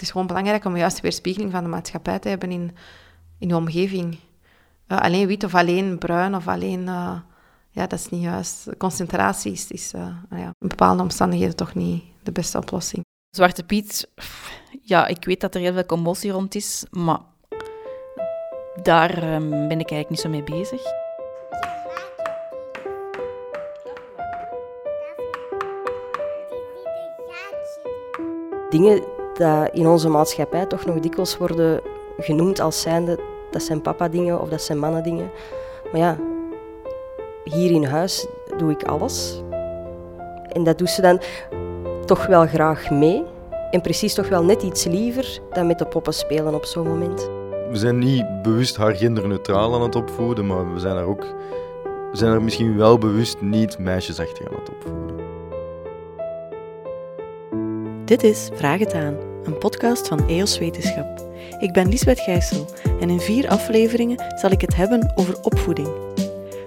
het is gewoon belangrijk om juist de weerspiegeling van de maatschappij te hebben in, in je omgeving. Uh, alleen wit of alleen bruin of alleen... Uh, ja, dat is niet juist. Concentratie is, is uh, ja, in bepaalde omstandigheden toch niet de beste oplossing. Zwarte Piet, ja, ik weet dat er heel veel commotie rond is, maar daar ehm, ben ik eigenlijk niet zo mee bezig. Dingen die in onze maatschappij toch nog dikwijls worden genoemd als zijnde dat zijn papa-dingen of dat zijn mannen-dingen. Maar ja, hier in huis doe ik alles. En dat doet ze dan toch wel graag mee. En precies toch wel net iets liever dan met de poppen spelen op zo'n moment. We zijn niet bewust haar genderneutraal aan het opvoeden, maar we zijn er ook we zijn er misschien wel bewust niet meisjesachtig aan het opvoeden. Dit is Vraag het aan, een podcast van EOS Wetenschap. Ik ben Lisbeth Gijssel en in vier afleveringen zal ik het hebben over opvoeding.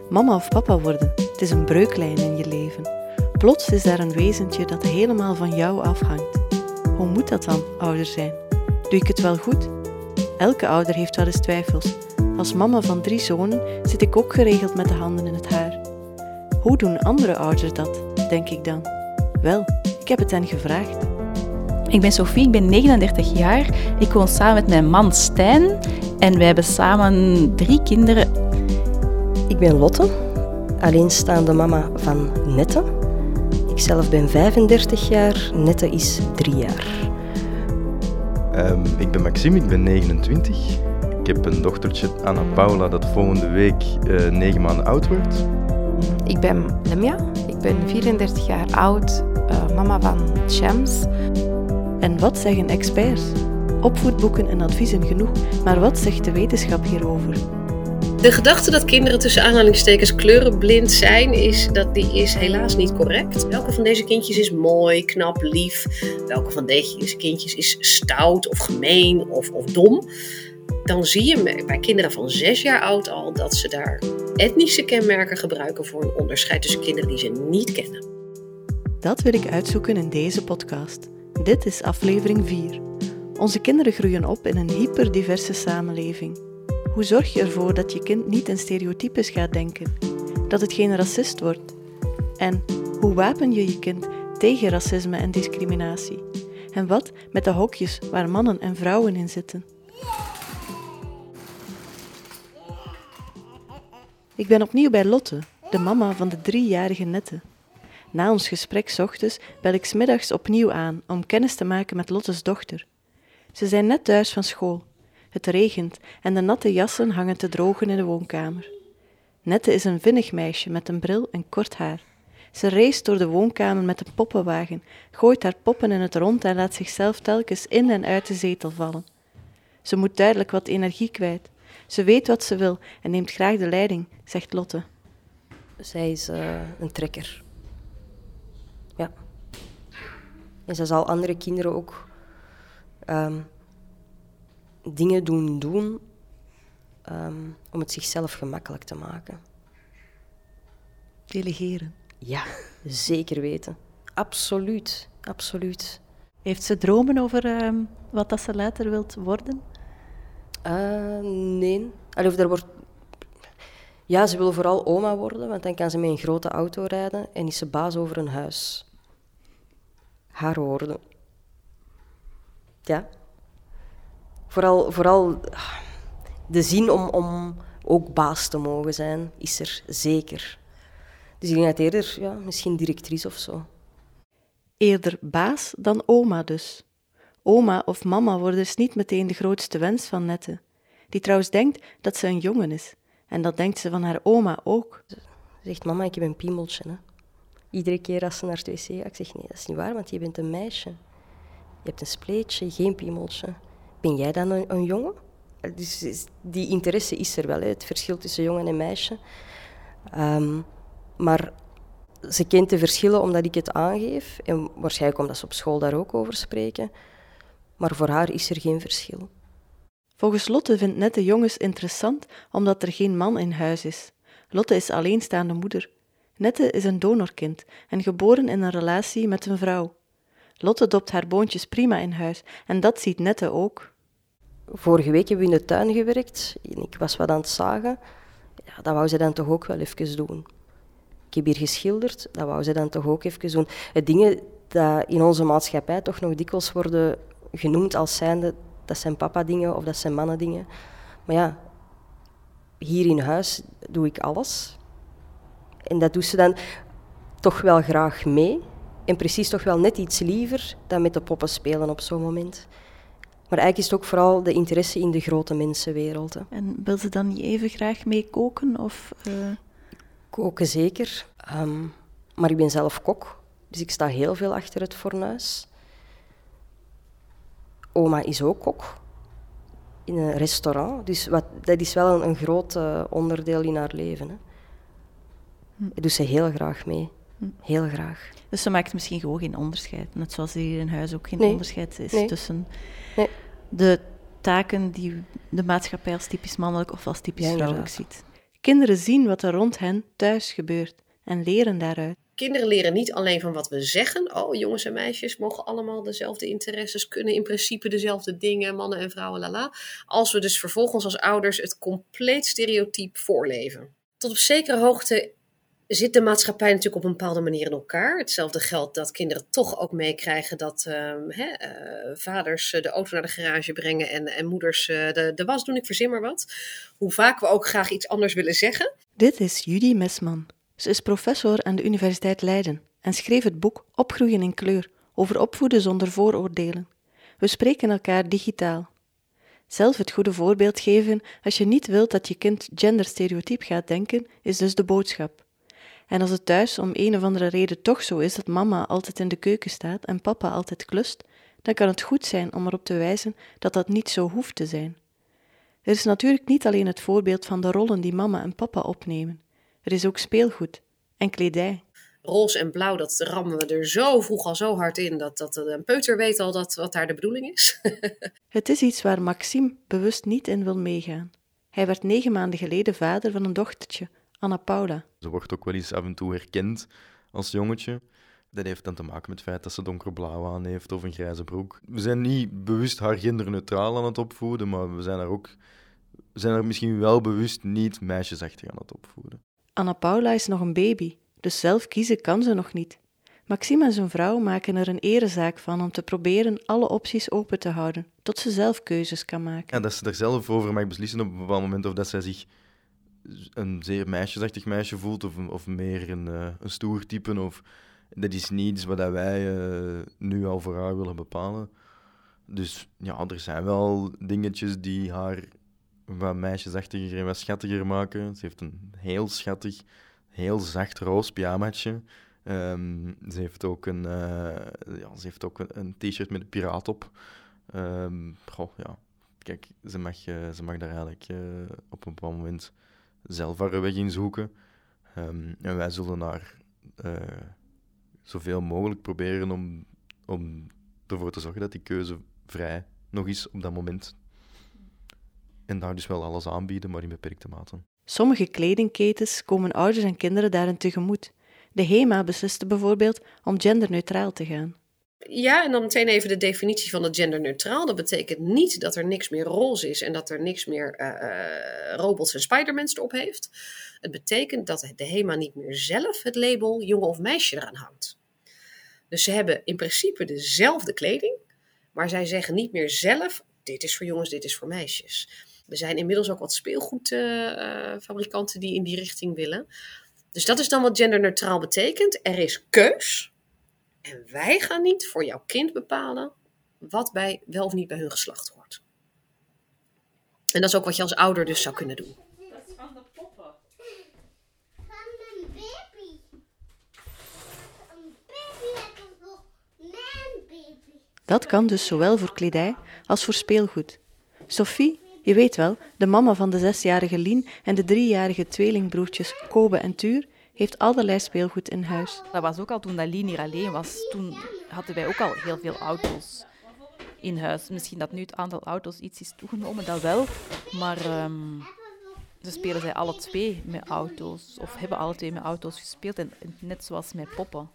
Mama of papa worden, het is een breuklijn in je leven. Plots is daar een wezentje dat helemaal van jou afhangt. Hoe moet dat dan, ouder zijn? Doe ik het wel goed? Elke ouder heeft wel eens twijfels. Als mama van drie zonen zit ik ook geregeld met de handen in het haar. Hoe doen andere ouders dat, denk ik dan? Wel, ik heb het hen gevraagd. Ik ben Sophie, ik ben 39 jaar. Ik woon samen met mijn man Stijn en wij hebben samen drie kinderen. Ik ben Lotte, alleenstaande mama van Nette. Ik zelf ben 35 jaar, Nette is drie jaar. Um, ik ben Maxime, ik ben 29. Ik heb een dochtertje, Anna Paula, dat volgende week uh, 9 maanden oud wordt. Ik ben Lemja, ik ben 34 jaar oud, uh, mama van Shams. En wat zeggen experts? Opvoedboeken en adviezen genoeg, maar wat zegt de wetenschap hierover? De gedachte dat kinderen tussen aanhalingstekens kleurenblind zijn, is, dat die is helaas niet correct. Welke van deze kindjes is mooi, knap, lief? Welke van deze kindjes is stout of gemeen of, of dom? Dan zie je bij kinderen van zes jaar oud al dat ze daar etnische kenmerken gebruiken voor een onderscheid tussen kinderen die ze niet kennen. Dat wil ik uitzoeken in deze podcast. Dit is aflevering 4. Onze kinderen groeien op in een hyperdiverse samenleving. Hoe zorg je ervoor dat je kind niet in stereotypes gaat denken? Dat het geen racist wordt? En hoe wapen je je kind tegen racisme en discriminatie? En wat met de hokjes waar mannen en vrouwen in zitten? Ik ben opnieuw bij Lotte, de mama van de driejarige Nette. Na ons gesprek ochtends bel ik smiddags opnieuw aan om kennis te maken met Lottes dochter. Ze zijn net thuis van school. Het regent en de natte jassen hangen te drogen in de woonkamer. Nette is een vinnig meisje met een bril en kort haar. Ze race door de woonkamer met een poppenwagen, gooit haar poppen in het rond en laat zichzelf telkens in en uit de zetel vallen. Ze moet duidelijk wat energie kwijt. Ze weet wat ze wil en neemt graag de leiding, zegt Lotte. Zij is uh, een trekker. Ja. En zij zal andere kinderen ook um, dingen doen doen um, om het zichzelf gemakkelijk te maken. Delegeren. Ja, zeker weten. Absoluut, absoluut. Heeft ze dromen over um, wat dat ze later wilt worden? Uh, nee. Allee, er wordt... Ja, ze wil vooral oma worden, want dan kan ze met een grote auto rijden en is ze baas over een huis. Haar woorden. Ja, vooral, vooral de zin om, om ook baas te mogen zijn, is er zeker. Dus ik denk dat eerder ja, misschien directrice of zo. Eerder baas dan oma dus. Oma of mama worden dus niet meteen de grootste wens van Nette, die trouwens denkt dat ze een jongen is. En dat denkt ze van haar oma ook. Ze zegt, mama, ik heb een piemeltje. Hè. Iedere keer als ze naar het wc gaat, ik zeg, nee, dat is niet waar, want je bent een meisje. Je hebt een spleetje, geen piemeltje ben jij dan een, een jongen? Dus die interesse is er wel, hè, het verschil tussen jongen en meisje. Um, maar ze kent de verschillen omdat ik het aangeef. En waarschijnlijk omdat ze op school daar ook over spreken. Maar voor haar is er geen verschil. Volgens Lotte vindt Nette jongens interessant omdat er geen man in huis is. Lotte is alleenstaande moeder. Nette is een donorkind en geboren in een relatie met een vrouw. Lotte dopt haar boontjes prima in huis en dat ziet Nette ook. Vorige week hebben we in de tuin gewerkt en ik was wat aan het zagen. Ja, dat wou ze dan toch ook wel even doen. Ik heb hier geschilderd, dat wou ze dan toch ook even doen. Het dingen die in onze maatschappij toch nog dikwijls worden genoemd als zijnde, dat zijn papa-dingen of dat zijn mannen-dingen. Maar ja, hier in huis doe ik alles. En dat doet ze dan toch wel graag mee. En precies toch wel net iets liever dan met de poppen spelen op zo'n moment. Maar eigenlijk is het ook vooral de interesse in de grote mensenwereld. Hè. En wil ze dan niet even graag mee koken? Of, uh... Koken zeker. Um, maar ik ben zelf kok, dus ik sta heel veel achter het fornuis. Oma is ook kok in een restaurant. Dus wat, dat is wel een, een groot uh, onderdeel in haar leven. Hè. Hm. Dat doet ze heel graag mee. Hm. Heel graag. Dus ze maakt misschien gewoon geen onderscheid. Net zoals hier in huis ook geen nee. onderscheid is nee. tussen nee. de taken die de maatschappij als typisch mannelijk of als typisch ja, vrouwelijk ziet. Kinderen zien wat er rond hen thuis gebeurt en leren daaruit. Kinderen leren niet alleen van wat we zeggen. Oh, jongens en meisjes mogen allemaal dezelfde interesses, kunnen in principe dezelfde dingen, mannen en vrouwen, lala. Als we dus vervolgens als ouders het compleet stereotype voorleven. Tot op zekere hoogte zit de maatschappij natuurlijk op een bepaalde manier in elkaar. Hetzelfde geldt dat kinderen toch ook meekrijgen dat hè, uh, vaders de auto naar de garage brengen en, en moeders uh, de, de was doen. Ik verzin maar wat. Hoe vaak we ook graag iets anders willen zeggen. Dit is Judy Mesman. Ze is professor aan de Universiteit Leiden en schreef het boek Opgroeien in kleur over opvoeden zonder vooroordelen. We spreken elkaar digitaal. Zelf het goede voorbeeld geven als je niet wilt dat je kind genderstereotyp gaat denken, is dus de boodschap. En als het thuis om een of andere reden toch zo is dat mama altijd in de keuken staat en papa altijd klust, dan kan het goed zijn om erop te wijzen dat dat niet zo hoeft te zijn. Er is natuurlijk niet alleen het voorbeeld van de rollen die mama en papa opnemen. Er is ook speelgoed en kledij. Roze en blauw, dat rammen we er zo vroeg al zo hard in dat, dat een peuter weet al dat, wat daar de bedoeling is. het is iets waar Maxime bewust niet in wil meegaan. Hij werd negen maanden geleden vader van een dochtertje, Anna Paula. Ze wordt ook wel eens af en toe herkend als jongetje. Dat heeft dan te maken met het feit dat ze donkerblauw aan heeft of een grijze broek. We zijn niet bewust haar genderneutraal aan het opvoeden, maar we zijn er ook we zijn er misschien wel bewust niet meisjesachtig aan het opvoeden. Anna Paula is nog een baby, dus zelf kiezen kan ze nog niet. Maxime en zijn vrouw maken er een erezaak van om te proberen alle opties open te houden, tot ze zelf keuzes kan maken. En dat ze er zelf over mag beslissen op een bepaald moment of dat zij zich een zeer meisjesachtig meisje voelt of, of meer een, uh, een stoer type. Of, dat is niets wat wij uh, nu al voor haar willen bepalen. Dus ja, er zijn wel dingetjes die haar wat meisjesachtiger en wat schattiger maken. Ze heeft een heel schattig, heel zacht roze pyjamaatje. Um, ze heeft ook een, uh, ja, ze heeft ook een, t-shirt met een piraat op. Um, goh, ja. Kijk, ze mag, ze mag daar eigenlijk op een bepaald moment zelf haar weg in zoeken. Um, en wij zullen haar zoveel mogelijk proberen om, om ervoor te zorgen dat die keuze vrij nog is op dat moment en daar dus wel alles aanbieden, maar in beperkte mate. Sommige kledingketens komen ouders en kinderen daarin tegemoet. De HEMA besliste bijvoorbeeld om genderneutraal te gaan. Ja, en dan meteen even de definitie van het genderneutraal. Dat betekent niet dat er niks meer roze is en dat er niks meer uh, robots en Spidermans erop heeft. Het betekent dat de HEMA niet meer zelf het label jongen of meisje eraan hangt. Dus ze hebben in principe dezelfde kleding, maar zij zeggen niet meer zelf: dit is voor jongens, dit is voor meisjes. Er zijn inmiddels ook wat speelgoedfabrikanten die in die richting willen. Dus dat is dan wat genderneutraal betekent. Er is keus. En wij gaan niet voor jouw kind bepalen wat bij wel of niet bij hun geslacht hoort. En dat is ook wat je als ouder dus zou kunnen doen. Dat is van de poppen. Van mijn baby. Een baby heeft nog mijn baby. Dat kan dus zowel voor kledij als voor speelgoed. Sophie je weet wel, de mama van de zesjarige Lien en de driejarige tweelingbroertjes Kobe en Tuur heeft allerlei speelgoed in huis. Dat was ook al toen dat Lien hier alleen was. Toen hadden wij ook al heel veel auto's in huis. Misschien dat nu het aantal auto's iets is toegenomen, dat wel. Maar um, ze spelen zij alle twee met auto's. Of hebben alle twee met auto's gespeeld. En net zoals met poppen.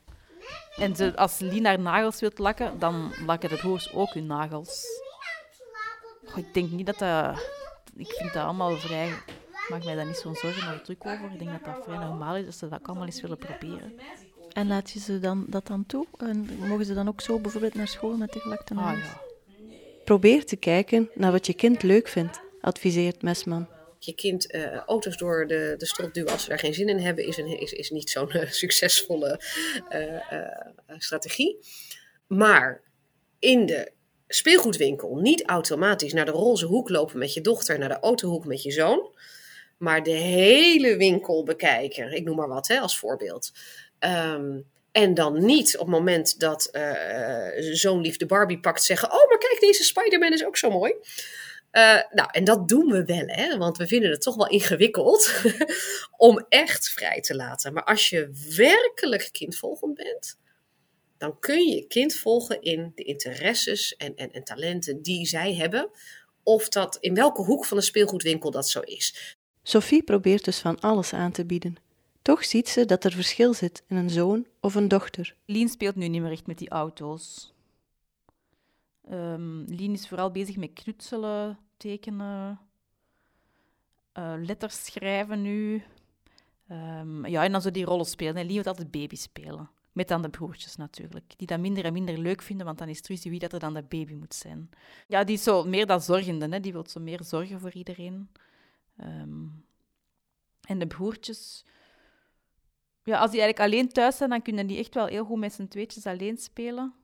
En ze, als Lien haar nagels wilt lakken, dan lakken de broers ook hun nagels. Ik denk niet dat dat... Ik vind dat allemaal vrij... Maak mij daar niet zo'n zorgen of druk over. Ik denk dat dat vrij normaal is, dat ze dat ook allemaal eens willen proberen. En laat je ze dan, dat dan toe? En mogen ze dan ook zo bijvoorbeeld naar school met de gelakte Ah ja. Probeer te kijken naar wat je kind leuk vindt, adviseert Mesman. Je kind eh, auto's door de, de strot duwen als ze daar geen zin in hebben, is, een, is, is niet zo'n eh, succesvolle eh, eh, strategie. Maar in de speelgoedwinkel niet automatisch naar de roze hoek lopen met je dochter, naar de autohoek met je zoon, maar de hele winkel bekijken. Ik noem maar wat hè, als voorbeeld. Ehm, en dan niet op het moment dat eh, zo'n lief de Barbie pakt zeggen: Oh, maar kijk, deze Spider-Man is ook zo mooi. Eh, nou, en dat doen we wel, hè? want we vinden het toch wel ingewikkeld om echt vrij te laten. Maar als je werkelijk kindvolgend bent, dan kun je je kind volgen in de interesses en, en, en talenten die zij hebben. Of dat in welke hoek van de speelgoedwinkel dat zo is. Sophie probeert dus van alles aan te bieden. Toch ziet ze dat er verschil zit in een zoon of een dochter. Lien speelt nu niet meer echt met die auto's. Ehm Lien is vooral bezig met knutselen, tekenen, eh, letters schrijven nu. Ehm, ja, en dan zo die rollen spelen. En Lien wil altijd baby spelen. Met dan de broertjes natuurlijk. Die dat minder en minder leuk vinden, want dan is het wie dat er dan de baby moet zijn. Ja, die is zo meer dat zorgende. Hè? Die wil zo meer zorgen voor iedereen. Ehm, en de broertjes... Ja, als die eigenlijk alleen thuis zijn, dan kunnen die echt wel heel goed met z'n tweetjes alleen spelen.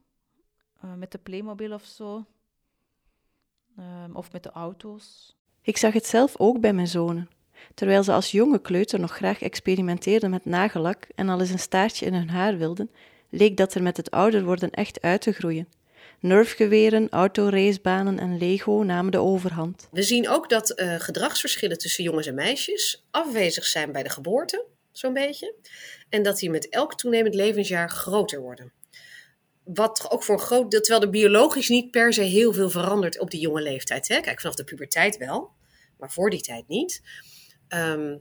Eh, met de Playmobil of zo. Ehm, of met de auto's. Ik zag het zelf ook bij mijn zonen. Terwijl ze als jonge kleuter nog graag experimenteerden met nagellak en al eens een staartje in hun haar wilden, leek dat er met het ouder worden echt uit te groeien. Nerfgeweren, autoracebanen en Lego namen de overhand. We zien ook dat eh, gedragsverschillen tussen jongens en meisjes afwezig zijn bij de geboorte, zo'n beetje. En dat die met elk toenemend levensjaar groter worden. Wat ook voor groot terwijl er biologisch niet per se heel veel verandert op die jonge leeftijd. Hè? Kijk, vanaf de puberteit wel, maar voor die tijd niet. Ehm,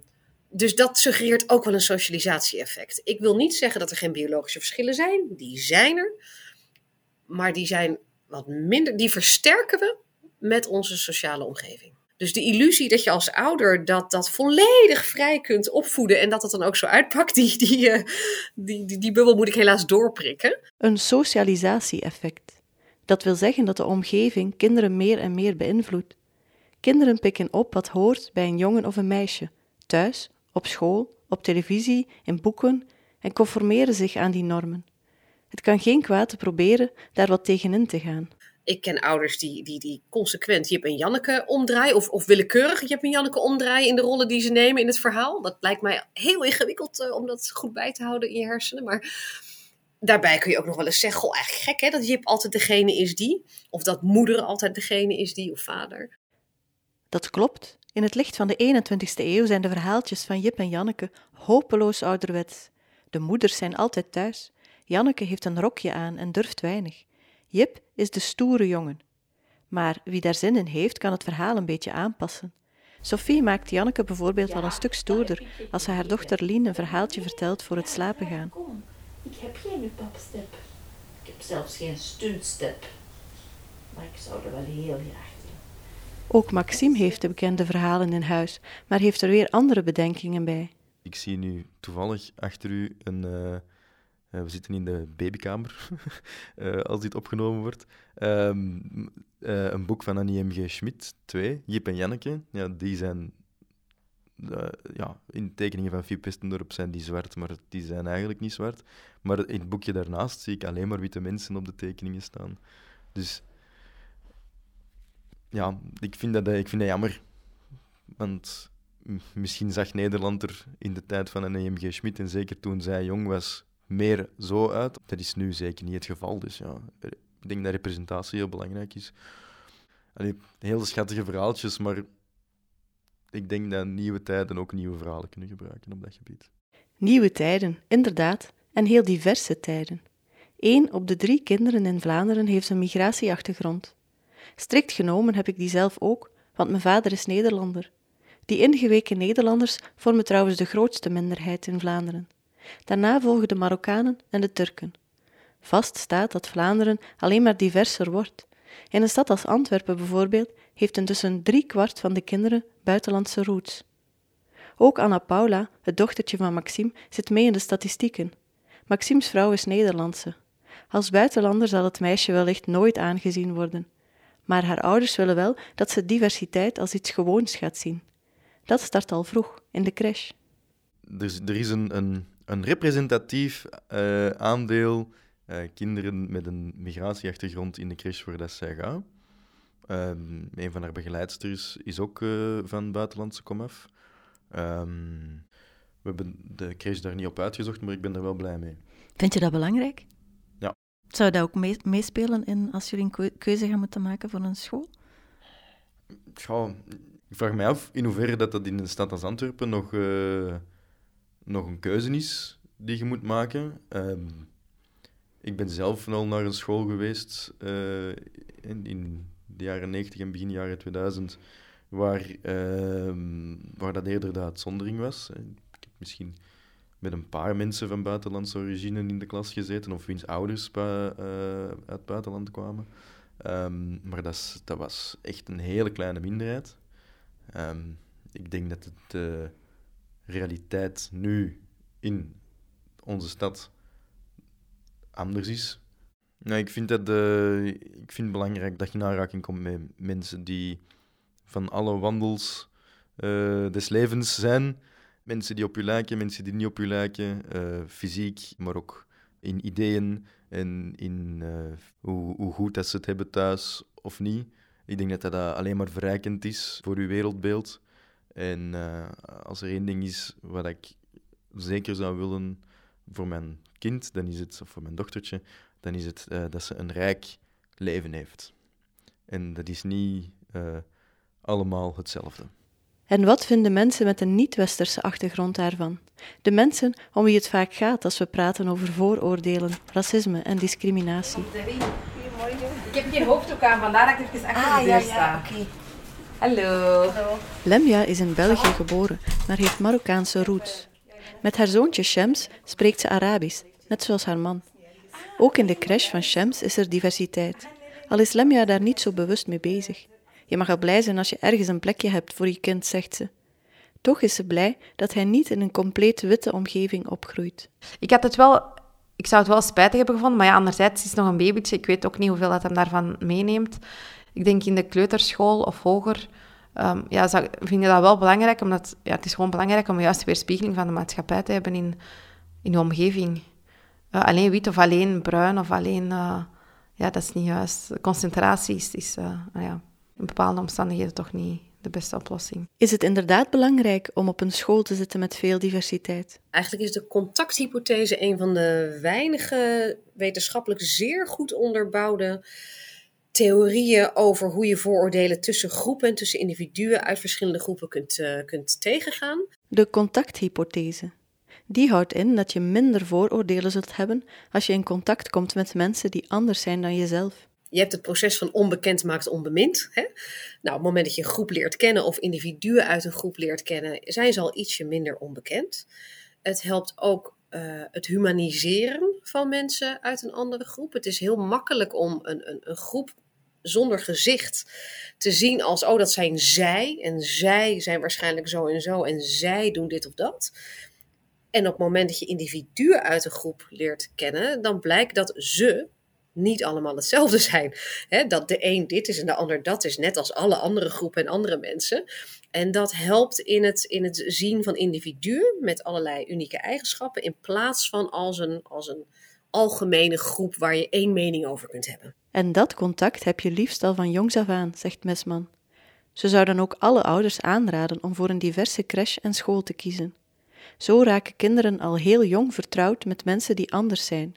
dus dat suggereert ook wel een socialisatie-effect. Ik wil niet zeggen dat er geen biologische verschillen zijn, die zijn er. Maar die zijn wat minder, die versterken we met onze sociale omgeving. Dus de illusie dat je als ouder dat, dat volledig vrij kunt opvoeden en dat dat dan ook zo uitpakt, die, die, eh, die, die, die bubbel moet ik helaas doorprikken. Een socialisatie-effect. Dat wil zeggen dat de omgeving kinderen meer en meer beïnvloedt. Kinderen pikken op wat hoort bij een jongen of een meisje, thuis, op school, op televisie, in boeken en conformeren zich aan die normen. Het kan geen kwaad te proberen daar wat tegenin te gaan. Ik ken ouders die, die, die consequent Jip en Janneke omdraaien, of, of willekeurig Jip en Janneke omdraaien in de rollen die ze nemen in het verhaal. Dat lijkt mij heel ingewikkeld eh, om dat goed bij te houden in je hersenen. Maar daarbij kun je ook nog wel eens zeggen: Goh, eigenlijk gek hè, dat Jip altijd degene is die, of dat moeder altijd degene is die, of vader. Dat klopt. In het licht van de 21ste eeuw zijn de verhaaltjes van Jip en Janneke hopeloos ouderwets. De moeders zijn altijd thuis. Janneke heeft een rokje aan en durft weinig. Jip is de stoere jongen. Maar wie daar zin in heeft, kan het verhaal een beetje aanpassen. Sophie maakt Janneke bijvoorbeeld wel een stuk stoerder als ze haar dochter Lien een verhaaltje vertelt voor het slapen gaan. Kom, ik heb geen upapstep. Ik heb zelfs geen stuntstep. Maar ik zou er wel heel graag willen. Ook Maxime heeft de bekende verhalen in huis, maar heeft er weer andere bedenkingen bij. Ik zie nu toevallig achter u een. eh, eh, we zitten in de babykamer, eh, als dit opgenomen wordt. Ehm, eh, een boek van Annie M.G. Schmidt, 2, Jip en Janneke. Ja, die zijn. ja, in de tekeningen van Fiep Westendorp zijn die zwart, maar die zijn eigenlijk niet zwart. Maar in het boekje daarnaast zie ik alleen maar witte mensen op de tekeningen staan. Dus ja, ik vind dat, ik vind dat jammer. Want misschien zag Nederland er in de tijd van een EMG Schmidt, en zeker toen zij jong was, meer zo uit. Dat is nu zeker niet het geval. Dus ja, ik denk dat representatie heel belangrijk is. Allee, heel schattige verhaaltjes, maar ik denk dat nieuwe tijden ook nieuwe verhalen kunnen gebruiken op dat gebied. Nieuwe tijden, inderdaad, en heel diverse tijden. Eén op de drie kinderen in Vlaanderen heeft een migratieachtergrond. Strikt genomen heb ik die zelf ook, want mijn vader is Nederlander. Die ingeweken Nederlanders vormen trouwens de grootste minderheid in Vlaanderen. Daarna volgen de Marokkanen en de Turken. Vast staat dat Vlaanderen alleen maar diverser wordt. In een stad als Antwerpen bijvoorbeeld heeft intussen drie kwart van de kinderen buitenlandse roots. Ook Anna Paula, het dochtertje van Maxime, zit mee in de statistieken. Maximes vrouw is Nederlandse. Als buitenlander zal het meisje wellicht nooit aangezien worden. Maar haar ouders willen wel dat ze diversiteit als iets gewoons gaat zien. Dat start al vroeg, in de crash. Er is, er is een, een, een representatief uh, aandeel uh, kinderen met een migratieachtergrond in de crash waar dat zij gaan. Um, een van haar begeleidsters is ook uh, van buitenlandse komaf. Um, we hebben de crash daar niet op uitgezocht, maar ik ben er wel blij mee. Vind je dat belangrijk? Ja. Zou dat ook meespelen in, als jullie een keuze gaan moeten maken voor een school? Ja, ik vraag me af in hoeverre dat, dat in een stad als Antwerpen nog, nog een keuze is die je moet maken. Um, ik ben zelf al naar een school geweest uh, in, de jaren 90 en begin jaren 2000, waar, uh, waar dat eerder de uitzondering was. Ik heb misschien met een paar mensen van buitenlandse origine in de klas gezeten, of wiens ouders uh, uit het buitenland kwamen. Um, maar dat, dat, was echt een hele kleine minderheid. Ik denk dat het realiteit nu in onze stad anders is. Nou, ik, vind dat, uh, ik vind het belangrijk dat je in aanraking komt met mensen die van alle wandels uh, des levens zijn. Mensen die op je lijken, mensen die niet op je lijken, uh, fysiek, maar ook in ideeën en in hoe, hoe, goed dat ze het hebben thuis of niet. Ik denk dat dat alleen maar verrijkend is voor uw wereldbeeld. En als er één ding is wat ik zeker zou willen voor mijn kind, dan is het, of voor mijn dochtertje, dan is het uh, dat ze een rijk leven heeft. En dat is niet uh, allemaal hetzelfde. En wat vinden mensen met een niet-westerse achtergrond daarvan? De mensen om wie het vaak gaat als we praten over vooroordelen, racisme en discriminatie. Ik heb geen hoofddoek aan, vandaar dat ik even achter ah, de deur ja, sta. Ja, okay. Hallo. Lemja is in België geboren, maar heeft Marokkaanse roots. Met haar zoontje Shams spreekt ze Arabisch, net zoals haar man. Ook in de crash van Shams is er diversiteit, al is Lemja daar niet zo bewust mee bezig. Je mag al blij zijn als je ergens een plekje hebt voor je kind, zegt ze. Toch is ze blij dat hij niet in een compleet witte omgeving opgroeit. Ik had het wel... Ik zou het wel spijtig hebben gevonden, maar ja, anderzijds is het nog een babytje. Ik weet ook niet hoeveel dat hem daarvan meeneemt. Ik denk in de kleuterschool of hoger um, ja, zou, vind je dat wel belangrijk, omdat ja, het is gewoon belangrijk om juist weerspiegeling van de maatschappij te hebben in, in je omgeving. Uh, alleen wit of alleen bruin of alleen... Uh, ja, dat is niet juist. Concentratie is, is uh, ja, in bepaalde omstandigheden toch niet de beste oplossing. Is het inderdaad belangrijk om op een school te zitten met veel diversiteit? Eigenlijk is de contacthypothese een van de weinige wetenschappelijk zeer goed onderbouwde theorieën over hoe je vooroordelen tussen groepen en tussen individuen uit verschillende groepen kunt, uh, kunt tegengaan. De contacthypothese. Die houdt in dat je minder vooroordelen zult hebben als je in contact komt met mensen die anders zijn dan jezelf. Je hebt het proces van onbekend maakt onbemind. Hè? Nou, op het moment dat je een groep leert kennen of individuen uit een groep leert kennen, zijn ze al ietsje minder onbekend. Het helpt ook uh, het humaniseren van mensen uit een andere groep. Het is heel makkelijk om een, een, een groep zonder gezicht te zien als, oh, dat zijn zij. En zij zijn waarschijnlijk zo en zo. En zij doen dit of dat. En op het moment dat je individuen uit een groep leert kennen, dan blijkt dat ze niet allemaal hetzelfde zijn. dat de een dit is en de ander dat is, net als alle andere groepen en andere mensen. En dat helpt in het, in het zien van individuen met allerlei unieke eigenschappen, in plaats van als een, als een algemene groep waar je één mening over kunt hebben. En dat contact heb je liefst al van jongs af aan, zegt Mesman. Ze zou dan ook alle ouders aanraden om voor een diverse crash en school te kiezen. Zo raken kinderen al heel jong vertrouwd met mensen die anders zijn.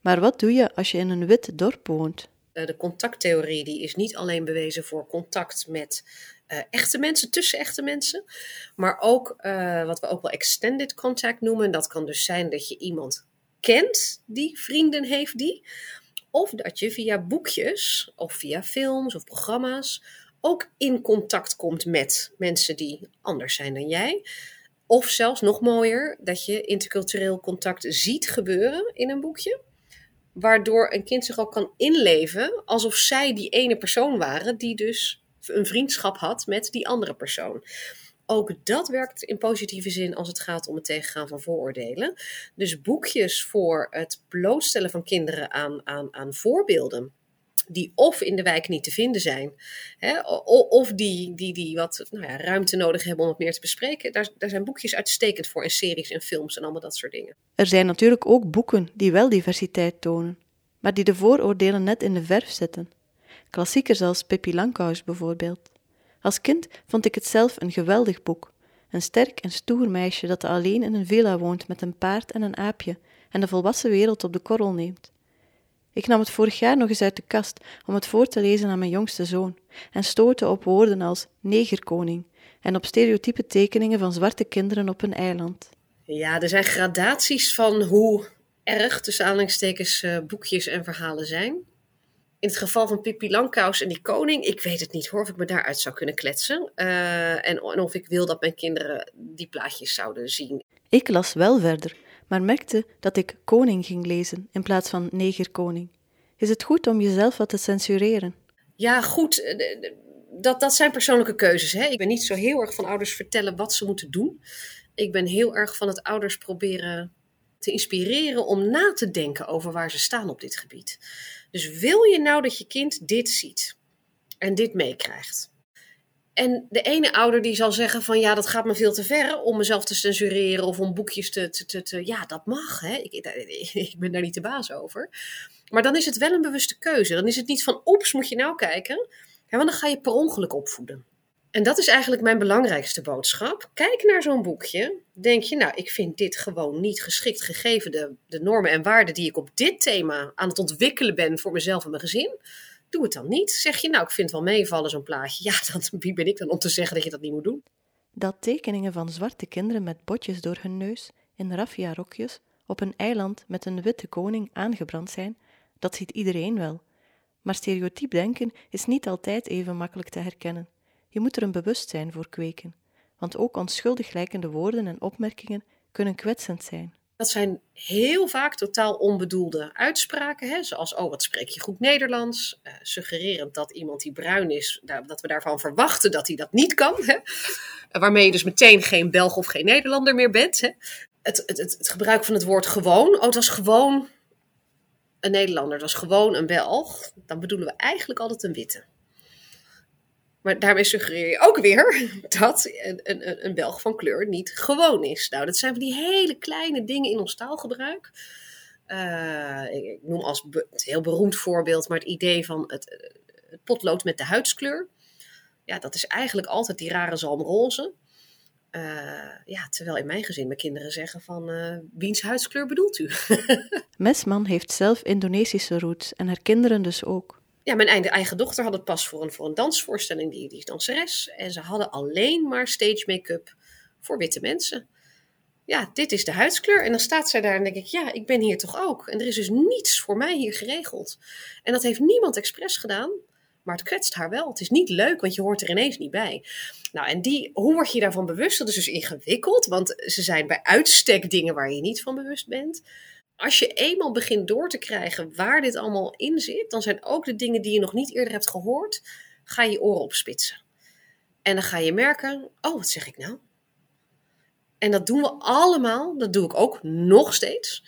Maar wat doe je als je in een wit dorp woont? Eh, de contacttheorie die is niet alleen bewezen voor contact met uh, echte mensen, tussen echte mensen, maar ook uh, wat we ook wel extended contact noemen. Dat kan dus zijn dat je iemand kent die vrienden heeft die, of dat je via boekjes of via films of programma's ook in contact komt met mensen die anders zijn dan jij. Of zelfs nog mooier, dat je intercultureel contact ziet gebeuren in een boekje. waardoor een kind zich ook kan inleven alsof zij die ene persoon waren die dus een vriendschap had met die andere persoon. Ook dat werkt in positieve zin als het gaat om het tegengaan van vooroordelen. Dus boekjes voor het blootstellen van kinderen aan, aan, aan voorbeelden die of in de wijk niet te vinden zijn, hè, of die, die, die wat nou ja, ruimte nodig hebben om het meer te bespreken. Daar, daar zijn boekjes uitstekend voor en series en films en allemaal dat soort dingen. Er zijn natuurlijk ook boeken die wel diversiteit tonen, maar die de vooroordelen net in de verf zetten. Klassiekers als Pippi Langkous bijvoorbeeld. Als kind vond ik het zelf een geweldig boek. Een sterk en stoer meisje dat alleen in een villa woont met een paard en een aapje en de volwassen wereld op de korrel neemt. Ik nam het vorig jaar nog eens uit de kast om het voor te lezen aan mijn jongste zoon en stootte op woorden als negerkoning en op stereotype tekeningen van zwarte kinderen op een eiland. Ja, er zijn gradaties van hoe erg, tussen aanhalingstekens, uh, boekjes en verhalen zijn. In het geval van Pippi Langkous en die koning, ik weet het niet hoor, of ik me daaruit zou kunnen kletsen. Uh, en, en of ik wil dat mijn kinderen die plaatjes zouden zien. Ik las wel verder, maar merkte dat ik koning ging lezen in plaats van negerkoning. Is het goed om jezelf wat te censureren? Ja, goed. Eh, dat, dat zijn persoonlijke keuzes. Hè? Ik ben niet zo heel erg van ouders vertellen wat ze moeten doen. Ik ben heel erg van het ouders proberen te inspireren om na te denken over waar ze staan op dit gebied. Dus wil je nou dat je kind dit ziet en dit meekrijgt? En de ene ouder die zal zeggen van ja, dat gaat me veel te ver om mezelf te censureren of om boekjes te... te, te, ja, dat mag, hè? Ik, ik ben daar niet de baas over. Maar dan is het wel een bewuste keuze. Dan is het niet van oeps, moet je nou kijken. Want dan ga je per ongeluk opvoeden. En dat is eigenlijk mijn belangrijkste boodschap. Kijk naar zo'n boekje. Denk je, nou, ik vind dit gewoon niet geschikt gegeven de, de normen en waarden die ik op dit thema aan het ontwikkelen ben voor mezelf en mijn gezin doe het dan niet. Zeg je, nou, ik vind het wel meevallen, zo'n plaatje. Ja, dan, wie ben ik dan om te zeggen dat je dat niet moet doen? Dat tekeningen van zwarte kinderen met botjes door hun neus, in raffia-rokjes, op een eiland met een witte koning aangebrand zijn, dat ziet iedereen wel. Maar stereotyp denken is niet altijd even makkelijk te herkennen. Je moet er een bewustzijn voor kweken, want ook onschuldig lijkende woorden en opmerkingen kunnen kwetsend zijn. Dat zijn heel vaak totaal onbedoelde uitspraken, hè? zoals oh wat spreek je goed Nederlands, uh, suggererend dat iemand die bruin is, dat we daarvan verwachten dat hij dat niet kan, hè? waarmee je dus meteen geen Belg of geen Nederlander meer bent. Hè? Het, het, het, gebruik van het woord gewoon, oh het was gewoon een Nederlander, het was gewoon een Belg, dan bedoelen we eigenlijk altijd een witte. Maar daarmee suggereer je ook weer dat een, een, een Belg van kleur niet gewoon is. Nou, dat zijn van die hele kleine dingen in ons taalgebruik. Uh, ik noem als een heel beroemd voorbeeld, maar het idee van het, het, potlood met de huidskleur. Ja, dat is eigenlijk altijd die rare zalmroze. Uh, ja, terwijl in mijn gezin mijn kinderen zeggen van uh, wiens huidskleur bedoelt u? Mesman heeft zelf Indonesische roots en haar kinderen dus ook ja, mijn eigen dochter had het pas voor een, voor een dansvoorstelling, die, die is danseres. En ze hadden alleen maar stage make-up voor witte mensen. Ja, dit is de huidskleur. En dan staat zij daar en denk ik, ja, ik ben hier toch ook. En er is dus niets voor mij hier geregeld. En dat heeft niemand expres gedaan, maar het kwetst haar wel. Het is niet leuk, want je hoort er ineens niet bij. Nou, en die, hoe word je daarvan bewust? Dat is dus ingewikkeld, want ze zijn bij uitstek dingen waar je niet van bewust bent als je eenmaal begint door te krijgen waar dit allemaal in zit, dan zijn ook de dingen die je nog niet eerder hebt gehoord, ga je oren opspitsen. En dan ga je merken, oh, wat zeg ik nou? En dat doen we allemaal, dat doe ik ook nog steeds.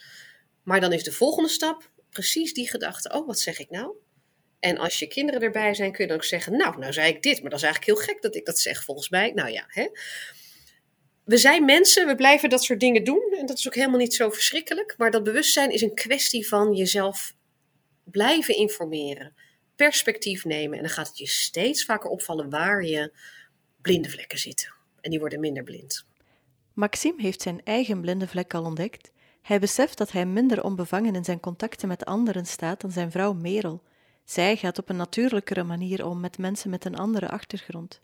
Maar dan is de volgende stap precies die gedachte, oh, wat zeg ik nou? En als je kinderen erbij zijn, kun je dan ook zeggen, nou, nou zei ik dit, maar dat is eigenlijk heel gek dat ik dat zeg volgens mij. Nou ja, hè we zijn mensen, we blijven dat soort dingen doen. En dat is ook helemaal niet zo verschrikkelijk. Maar dat bewustzijn is een kwestie van jezelf blijven informeren, perspectief nemen. En dan gaat het je steeds vaker opvallen waar je blinde vlekken zitten. En die worden minder blind. Maxime heeft zijn eigen blinde vlek al ontdekt. Hij beseft dat hij minder onbevangen in zijn contacten met anderen staat dan zijn vrouw Merel. Zij gaat op een natuurlijkere manier om met mensen met een andere achtergrond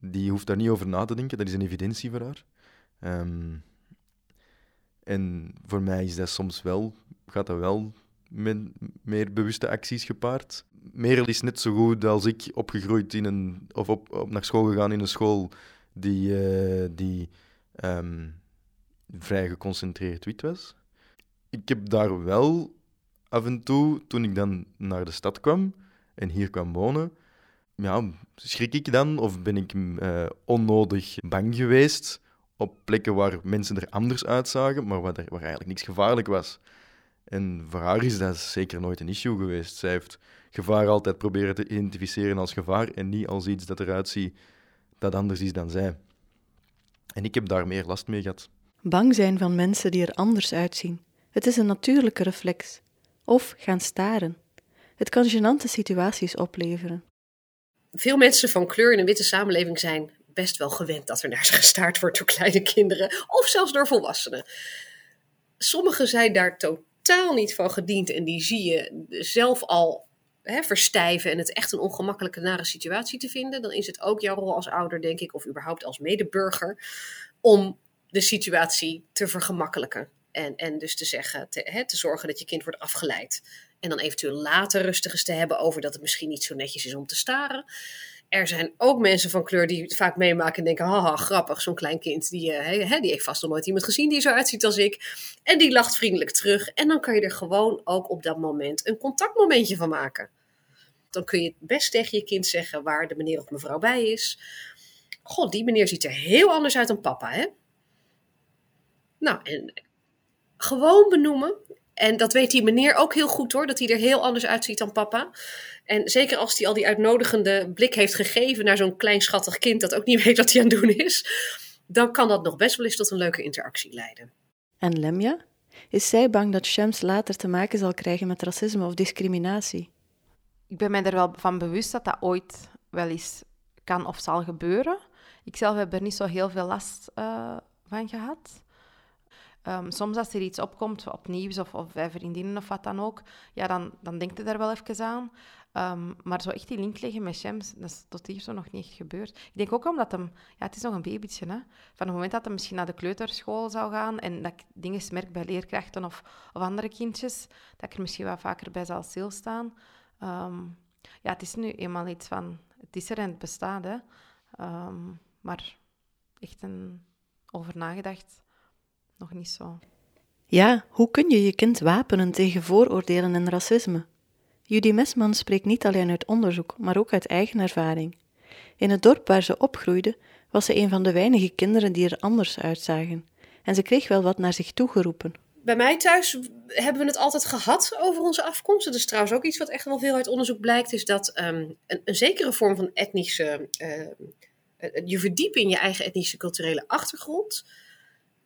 die hoeft daar niet over na te denken. Dat is een evidentie voor haar. Ehm, en voor mij is dat soms wel, gaat dat wel met meer bewuste acties gepaard. Merel is net zo goed als ik opgegroeid in een, of op, op naar school gegaan in een school die, uh, die um, vrij geconcentreerd wit was. Ik heb daar wel af en toe, toen ik dan naar de stad kwam en hier kwam wonen, ja, schrik ik dan of ben ik uh, onnodig bang geweest op plekken waar mensen er anders uitzagen, maar waar, er, waar eigenlijk niks gevaarlijk was. En voor haar is dat zeker nooit een issue geweest. Zij heeft gevaar altijd proberen te identificeren als gevaar en niet als iets dat eruit ziet dat anders is dan zij. En ik heb daar meer last mee gehad. Bang zijn van mensen die er anders uitzien. Het is een natuurlijke reflex. Of gaan staren. Het kan gênante situaties opleveren. Veel mensen van kleur in een witte samenleving zijn best wel gewend dat er naar ze gestaard wordt door kleine kinderen of zelfs door volwassenen. Sommigen zijn daar totaal niet van gediend en die zie je zelf al hè, verstijven en het echt een ongemakkelijke, nare situatie te vinden. Dan is het ook jouw rol als ouder, denk ik, of überhaupt als medeburger, om de situatie te vergemakkelijken. En, en dus te zeggen, hè, te zorgen dat je kind wordt afgeleid. En dan eventueel later rustig eens te hebben over dat het misschien niet zo netjes is om te staren. Er zijn ook mensen van kleur die het vaak meemaken en denken: haha, grappig, zo'n klein kind. Die, uh, die heeft vast nog nooit iemand gezien die zo uitziet als ik. En die lacht vriendelijk terug. En dan kan je er gewoon ook op dat moment een contactmomentje van maken. Dan kun je best tegen je kind zeggen waar de meneer of mevrouw bij is. God, die meneer ziet er heel anders uit dan papa, hè? Nou, en gewoon benoemen. En dat weet die meneer ook heel goed hoor, dat hij er heel anders uitziet dan papa. En zeker als hij al die uitnodigende blik heeft gegeven naar zo'n klein schattig kind dat ook niet weet wat hij aan het doen is, dan kan dat nog best wel eens tot een leuke interactie leiden. En Lemja? Is zij bang dat Shams later te maken zal krijgen met racisme of discriminatie? Ik ben mij er wel van bewust dat dat ooit wel eens kan of zal gebeuren. Ik zelf heb er niet zo heel veel last uh, van gehad. Um, soms als er iets opkomt, op nieuws of, of bij vriendinnen of wat dan ook, ja, dan, dan denkt je daar wel even aan. Um, maar zo echt die link leggen met Shams, dat is tot hier zo nog niet gebeurd. Ik denk ook omdat hem... Ja, het is nog een babytje, hè. Van het moment dat hij misschien naar de kleuterschool zou gaan en dat ik dingen merk bij leerkrachten of, of andere kindjes, dat ik er misschien wat vaker bij zal stilstaan. Um, ja, het is nu eenmaal iets van... Het is er en het bestaat, hè. maar echt een, over nagedacht nog niet zo. Ja, hoe kun je je kind wapenen tegen vooroordelen en racisme? Judy Mesman spreekt niet alleen uit onderzoek, maar ook uit eigen ervaring. In het dorp waar ze opgroeide, was ze een van de weinige kinderen die er anders uitzagen. En ze kreeg wel wat naar zich toe geroepen. Bij mij thuis hebben we het altijd gehad over onze afkomst. Dat is trouwens ook iets wat echt wel veel uit onderzoek blijkt, is dat um, een, een, zekere vorm van etnische. Uh, je verdiepen in je eigen etnische culturele achtergrond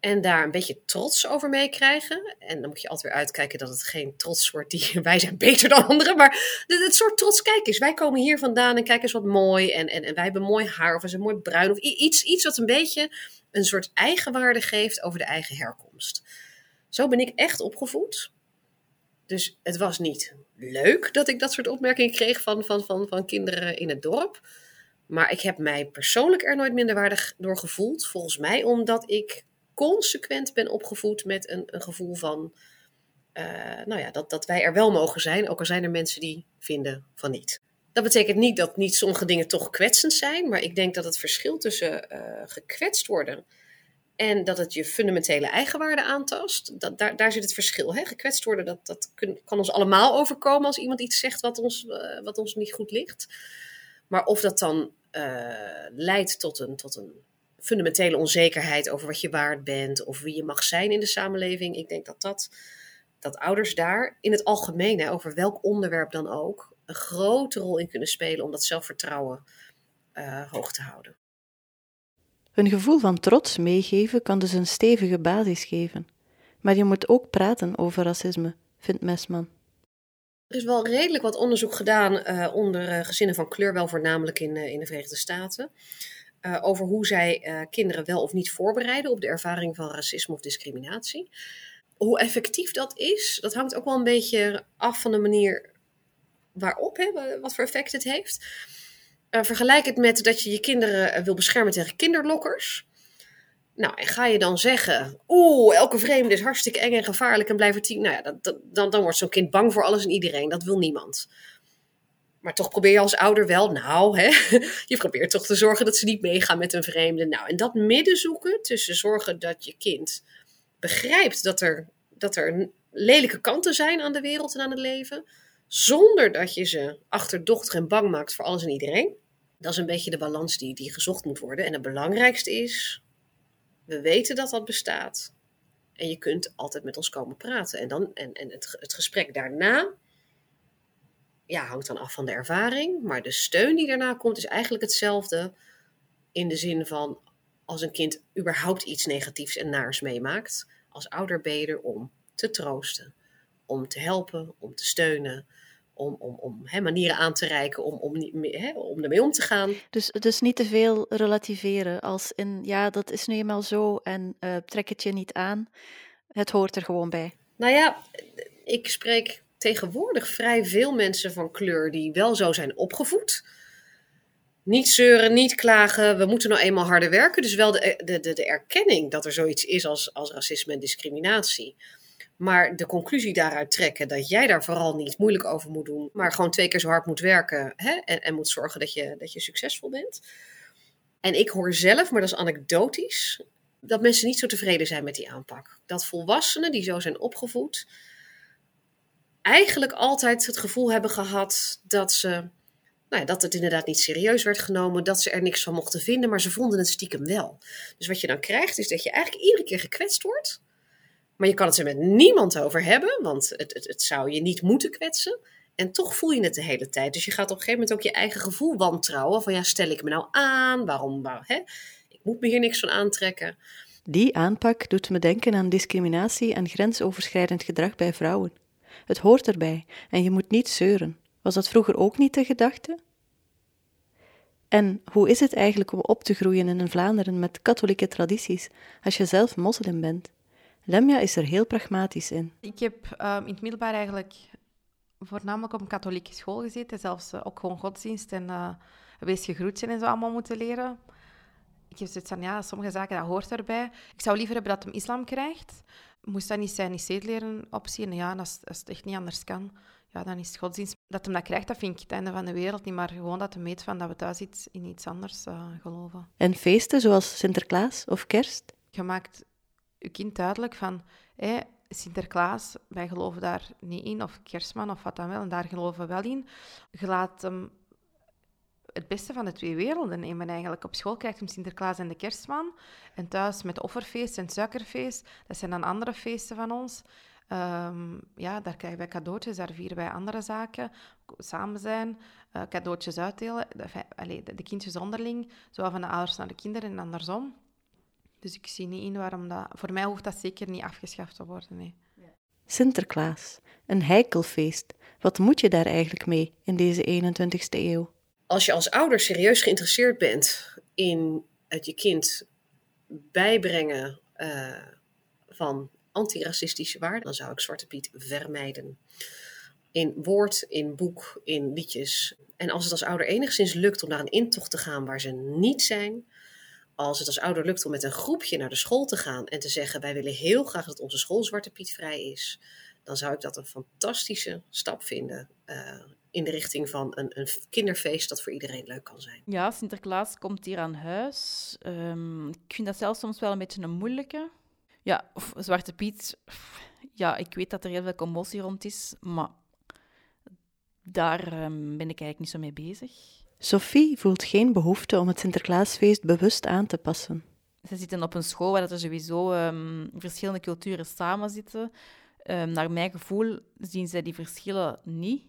en daar een beetje trots over meekrijgen. En dan moet je altijd weer uitkijken dat het geen trots wordt die wij zijn beter dan anderen. Maar het soort trots, kijk eens, wij komen hier vandaan en kijk eens wat mooi. En, en, en wij hebben mooi haar of we zijn mooi bruin. Of iets, iets wat een beetje een soort eigenwaarde geeft over de eigen herkomst. Zo ben ik echt opgevoed. Dus het was niet leuk dat ik dat soort opmerkingen kreeg van, van, van, van kinderen in het dorp. Maar ik heb mij persoonlijk er nooit minderwaardig door gevoeld. Volgens mij omdat ik consequent ben opgevoed met een, een gevoel van, uh, nou ja, dat, dat wij er wel mogen zijn, ook al zijn er mensen die vinden van niet. Dat betekent niet dat niet sommige dingen toch kwetsend zijn, maar ik denk dat het verschil tussen uh, gekwetst worden en dat het je fundamentele eigenwaarde aantast, dat, daar, zit het verschil. Hè? Gekwetst worden, dat, dat kan ons allemaal overkomen als iemand iets zegt wat ons, uh, wat ons niet goed ligt. Maar of dat dan leidt tot een, tot een fundamentele onzekerheid over wat je waard bent of wie je mag zijn in de samenleving. Ik denk dat, dat, dat ouders daar in het algemeen, hè, over welk onderwerp dan ook, een grote rol in kunnen spelen om dat zelfvertrouwen uh, hoog te houden. Een gevoel van trots meegeven kan dus een stevige basis geven. Maar je moet ook praten over racisme, vindt Mesman. Er is wel redelijk wat onderzoek gedaan uh, onder uh, gezinnen van kleur, wel voornamelijk in, in de Verenigde Staten. Uh, over hoe zij uh, kinderen wel of niet voorbereiden op de ervaring van racisme of discriminatie. Hoe effectief dat is, dat hangt ook wel een beetje af van de manier waarop, hè, wat voor effect het heeft. Uh, vergelijk het met dat je je kinderen wil beschermen tegen kinderlokkers. Nou, en ga je dan zeggen, oeh, elke vreemde is hartstikke eng en gevaarlijk en blijft tien. Nou ja, dat, dan, dan wordt zo'n kind bang voor alles en iedereen. Dat wil niemand. Maar toch probeer je als ouder wel, nou, hè, je probeert toch te zorgen dat ze niet meegaan met een vreemde. Nou, en dat midden zoeken tussen zorgen dat je kind begrijpt dat er, dat er lelijke kanten zijn aan de wereld en aan het leven, zonder dat je ze achterdochtig en bang maakt voor alles en iedereen. Dat is een beetje de balans die, die gezocht moet worden. En het belangrijkste is, we weten dat dat bestaat. En je kunt altijd met ons komen praten. En, dan, en, en het, het gesprek daarna ja, hangt dan af van de ervaring. Maar de steun die daarna komt is eigenlijk hetzelfde. In de zin van als een kind überhaupt iets negatiefs en naars meemaakt. Als ouder ben je er om te troosten, om te helpen, om te steunen. Om, om, om manieren aan te reiken om, om, he, om ermee om te gaan. Dus, dus niet te veel relativeren als in ja, dat is nu eenmaal zo en uh, trek het je niet aan. Het hoort er gewoon bij. Nou ja, ik spreek tegenwoordig vrij veel mensen van kleur die wel zo zijn opgevoed. Niet zeuren, niet klagen, we moeten nou eenmaal harder werken. Dus wel de, de, de, de erkenning dat er zoiets is als, als racisme en discriminatie. Maar de conclusie daaruit trekken dat jij daar vooral niet moeilijk over moet doen, maar gewoon twee keer zo hard moet werken hè, en, en moet zorgen dat je, dat je succesvol bent. En ik hoor zelf, maar dat is anekdotisch, dat mensen niet zo tevreden zijn met die aanpak. Dat volwassenen die zo zijn opgevoed, eigenlijk altijd het gevoel hebben gehad dat ze, nou ja, dat het inderdaad niet serieus werd genomen, dat ze er niks van mochten vinden, maar ze vonden het stiekem wel. Dus wat je dan krijgt is dat je eigenlijk iedere keer gekwetst wordt, maar je kan het er met niemand over hebben, want het, het, het zou je niet moeten kwetsen. En toch voel je het de hele tijd. Dus je gaat op een gegeven moment ook je eigen gevoel wantrouwen. Van ja, stel ik me nou aan? Waarom? Waar, hè? Ik moet me hier niks van aantrekken. Die aanpak doet me denken aan discriminatie en grensoverschrijdend gedrag bij vrouwen. Het hoort erbij en je moet niet zeuren. Was dat vroeger ook niet de gedachte? En hoe is het eigenlijk om op te groeien in een Vlaanderen met katholieke tradities als je zelf moslim bent? Lemja is er heel pragmatisch in. Ik heb um, in het middelbaar eigenlijk voornamelijk op een katholieke school gezeten, zelfs uh, ook gewoon godsdienst en uh, wees gegroet en zo allemaal moeten leren. Ik heb zoiets van, ja, sommige zaken, dat hoort erbij. Ik zou liever hebben dat hem islam krijgt. Moest dat niet zijn, die zeedleren optie? En ja, als, als het echt niet anders kan, ja, dan is het godsdienst. Dat hem dat krijgt, dat vind ik het einde van de wereld niet. Maar gewoon dat hij weet van dat we thuis iets, in iets anders uh, geloven. En feesten zoals Sinterklaas of kerst? Je maakt je kind duidelijk van... Hé, Sinterklaas, wij geloven daar niet in, of kerstman, of wat dan wel, en daar geloven we wel in. Je laat hem het beste van de twee werelden nemen eigenlijk. Op school krijgt hem Sinterklaas en de kerstman. En thuis met offerfeest en suikerfeest. Dat zijn dan andere feesten van ons. Um, ja, daar krijgen wij cadeautjes, daar vieren wij andere zaken. Samen zijn, uh, cadeautjes uitdelen. De, de, kindjes onderling, zowel van de ouders naar de kinderen en andersom. Dus ik zie niet in waarom dat... Voor mij hoeft dat zeker niet afgeschaft te worden, nee. Sinterklaas, een heikelfeest. Wat moet je daar eigenlijk mee in deze 21ste eeuw? Als je als ouder serieus geïnteresseerd bent in het je kind bijbrengen uh, van antiracistische waarden, dan zou ik Zwarte Piet vermijden. In woord, in boek, in liedjes. En als het als ouder enigszins lukt om naar een intocht te gaan waar ze niet zijn, als het als ouder lukt om met een groepje naar de school te gaan en te zeggen: Wij willen heel graag dat onze school Zwarte Piet vrij is, dan zou ik dat een fantastische stap vinden. Uh, in de richting van een, een, kinderfeest dat voor iedereen leuk kan zijn. Ja, Sinterklaas komt hier aan huis. Um, ik vind dat zelfs soms wel een beetje een moeilijke. Ja, of Zwarte Piet. Ja, ik weet dat er heel veel commotie rond is, maar daar um, ben ik eigenlijk niet zo mee bezig. Sophie voelt geen behoefte om het Sinterklaasfeest bewust aan te passen. Ze zitten op een school waar er sowieso um, verschillende culturen samen zitten. Um, naar mijn gevoel zien zij die verschillen niet.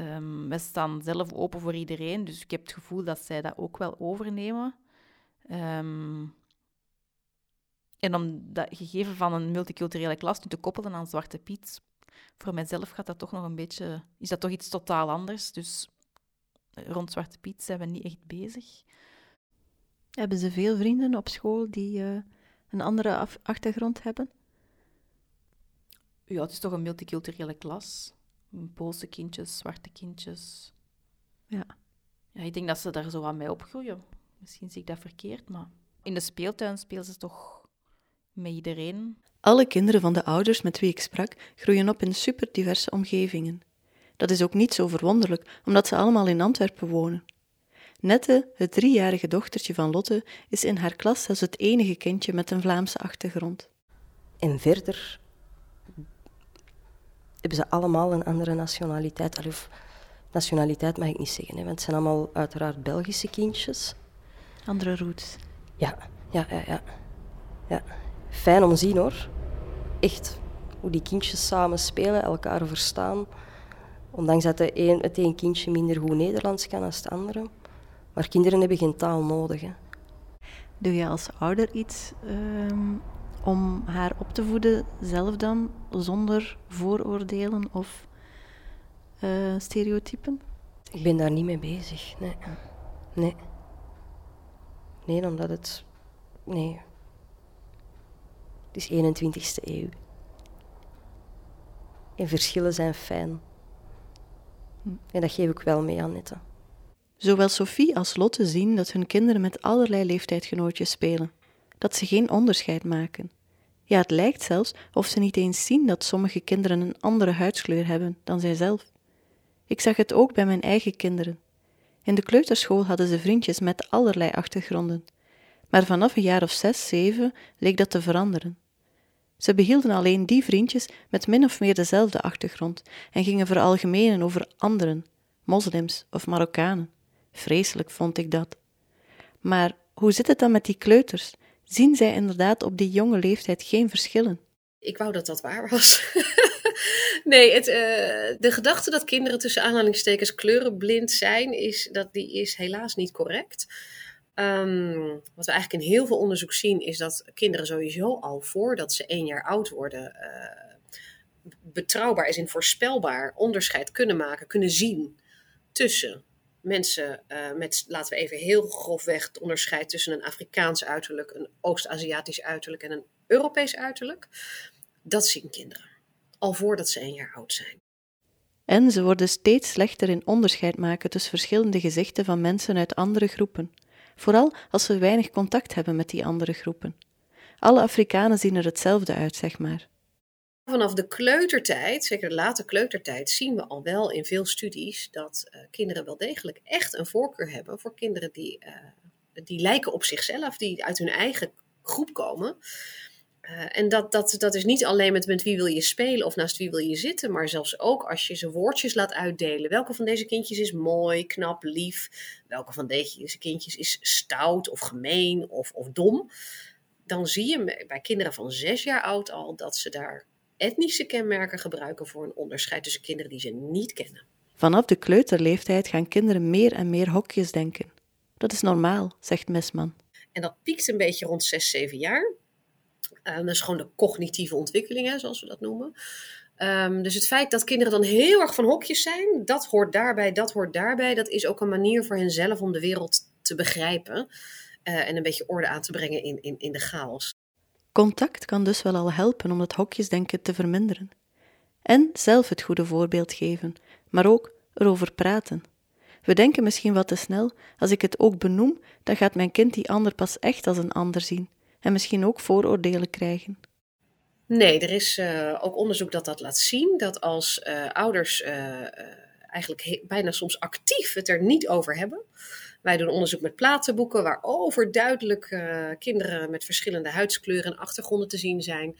Um, wij staan zelf open voor iedereen, dus ik heb het gevoel dat zij dat ook wel overnemen. en om dat gegeven van een multiculturele klas nu te koppelen aan Zwarte Piet, voor mijzelf gaat dat toch nog een beetje, is dat toch iets totaal anders. Dus rond Zwarte Piet zijn we niet echt bezig. Hebben ze veel vrienden op school die uh, een andere achtergrond hebben? Ja, het is toch een multiculturele klas. Poolse kindjes, zwarte kindjes. Ja. ja. Ik denk dat ze daar zo aan mee opgroeien. Misschien zie ik dat verkeerd, maar in de speeltuin spelen ze toch met iedereen. Alle kinderen van de ouders met wie ik sprak groeien op in super diverse omgevingen. Dat is ook niet zo verwonderlijk, omdat ze allemaal in Antwerpen wonen. Nette, het driejarige dochtertje van Lotte, is in haar klas zelfs het enige kindje met een Vlaamse achtergrond. En verder hebben ze allemaal een andere nationaliteit. Allee, Of nationaliteit mag ik niet zeggen, hè, want het zijn allemaal uiteraard Belgische kindjes. Andere roots. Ja, ja, ja, ja. ja. Fijn om te zien hoor. Echt. Hoe die kindjes samen spelen, elkaar verstaan. Ondanks dat de een, het een kindje minder goed Nederlands kan dan het andere. Maar kinderen hebben geen taal nodig. Hè. Doe je als ouder iets ehm, om haar op te voeden, zelf dan, zonder vooroordelen of eh, stereotypen? Ik ben daar niet mee bezig. Nee. Nee. Nee, omdat het. Nee. Het is 21ste eeuw. En verschillen zijn fijn. En dat geef ik wel mee aan Nette. Zowel Sophie als Lotte zien dat hun kinderen met allerlei leeftijdgenootjes spelen, dat ze geen onderscheid maken. Ja, het lijkt zelfs of ze niet eens zien dat sommige kinderen een andere huidskleur hebben dan zijzelf. Ik zag het ook bij mijn eigen kinderen. In de kleuterschool hadden ze vriendjes met allerlei achtergronden, maar vanaf een jaar of zes, zeven leek dat te veranderen. Ze behielden alleen die vriendjes met min of meer dezelfde achtergrond en gingen veralgemenen over anderen, moslims of Marokkanen. Vreselijk vond ik dat. Maar hoe zit het dan met die kleuters? Zien zij inderdaad op die jonge leeftijd geen verschillen? Ik wou dat dat waar was. nee, het, eh, de gedachte dat kinderen tussen aanhalingstekens kleurenblind zijn, is, dat, die is helaas niet correct. Ehm, wat we eigenlijk in heel veel onderzoek zien, is dat kinderen sowieso al voordat ze één jaar oud worden, eh, betrouwbaar is en voorspelbaar onderscheid kunnen maken, kunnen zien tussen mensen eh, met, laten we even heel grofweg het onderscheid tussen een Afrikaans uiterlijk, een Oost-Aziatisch uiterlijk en een Europees uiterlijk. Dat zien kinderen. Al voordat ze een jaar oud zijn. En ze worden steeds slechter in onderscheid maken tussen verschillende gezichten van mensen uit andere groepen, vooral als ze weinig contact hebben met die andere groepen. Alle Afrikanen zien er hetzelfde uit, zeg maar. Vanaf de kleutertijd, zeker de late kleutertijd, zien we al wel in veel studies dat uh, kinderen wel degelijk echt een voorkeur hebben voor kinderen die, uh, die lijken op zichzelf, die uit hun eigen groep komen. Uh, en dat, dat, dat is niet alleen met, met wie wil je spelen of naast wie wil je zitten, maar zelfs ook als je ze woordjes laat uitdelen. Welke van deze kindjes is mooi, knap, lief? Welke van deze kindjes is stout of gemeen of, of dom? Dan zie je bij kinderen van zes jaar oud al dat ze daar etnische kenmerken gebruiken voor een onderscheid tussen kinderen die ze niet kennen. Vanaf de kleuterleeftijd gaan kinderen meer en meer hokjes denken. Dat is normaal, zegt Mesman. En dat piekt een beetje rond 6, 7 jaar. Uh, dat is gewoon de cognitieve ontwikkeling, hè, zoals we dat noemen. Um, dus het feit dat kinderen dan heel erg van hokjes zijn, dat hoort daarbij, dat hoort daarbij, dat is ook een manier voor hen zelf om de wereld te begrijpen uh, en een beetje orde aan te brengen in, in, in de chaos. Contact kan dus wel al helpen om het hokjesdenken te verminderen. En zelf het goede voorbeeld geven, maar ook erover praten. We denken misschien wat te snel, als ik het ook benoem, dan gaat mijn kind die ander pas echt als een ander zien en misschien ook vooroordelen krijgen. Nee, er is uh, ook onderzoek dat dat laat zien, dat als uh, ouders uh, eigenlijk bijna soms actief het er niet over hebben, wij doen onderzoek met platenboeken waar overduidelijk uh, kinderen met verschillende huidskleuren en achtergronden te zien zijn.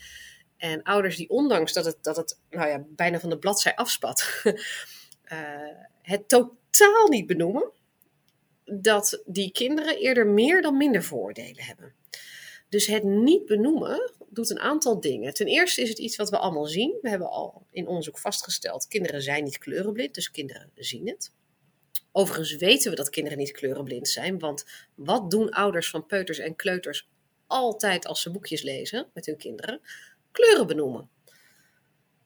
En ouders die ondanks dat het, dat het nou ja, bijna van de bladzij afspat, uh, het totaal niet benoemen, dat die kinderen eerder meer dan minder vooroordelen hebben. Dus het niet benoemen doet een aantal dingen. Ten eerste is het iets wat we allemaal zien. We hebben al in onderzoek vastgesteld, kinderen zijn niet kleurenblind, dus kinderen zien het. Overigens weten we dat kinderen niet kleurenblind zijn, want wat doen ouders van peuters en kleuters altijd als ze boekjes lezen met hun kinderen? Kleuren benoemen.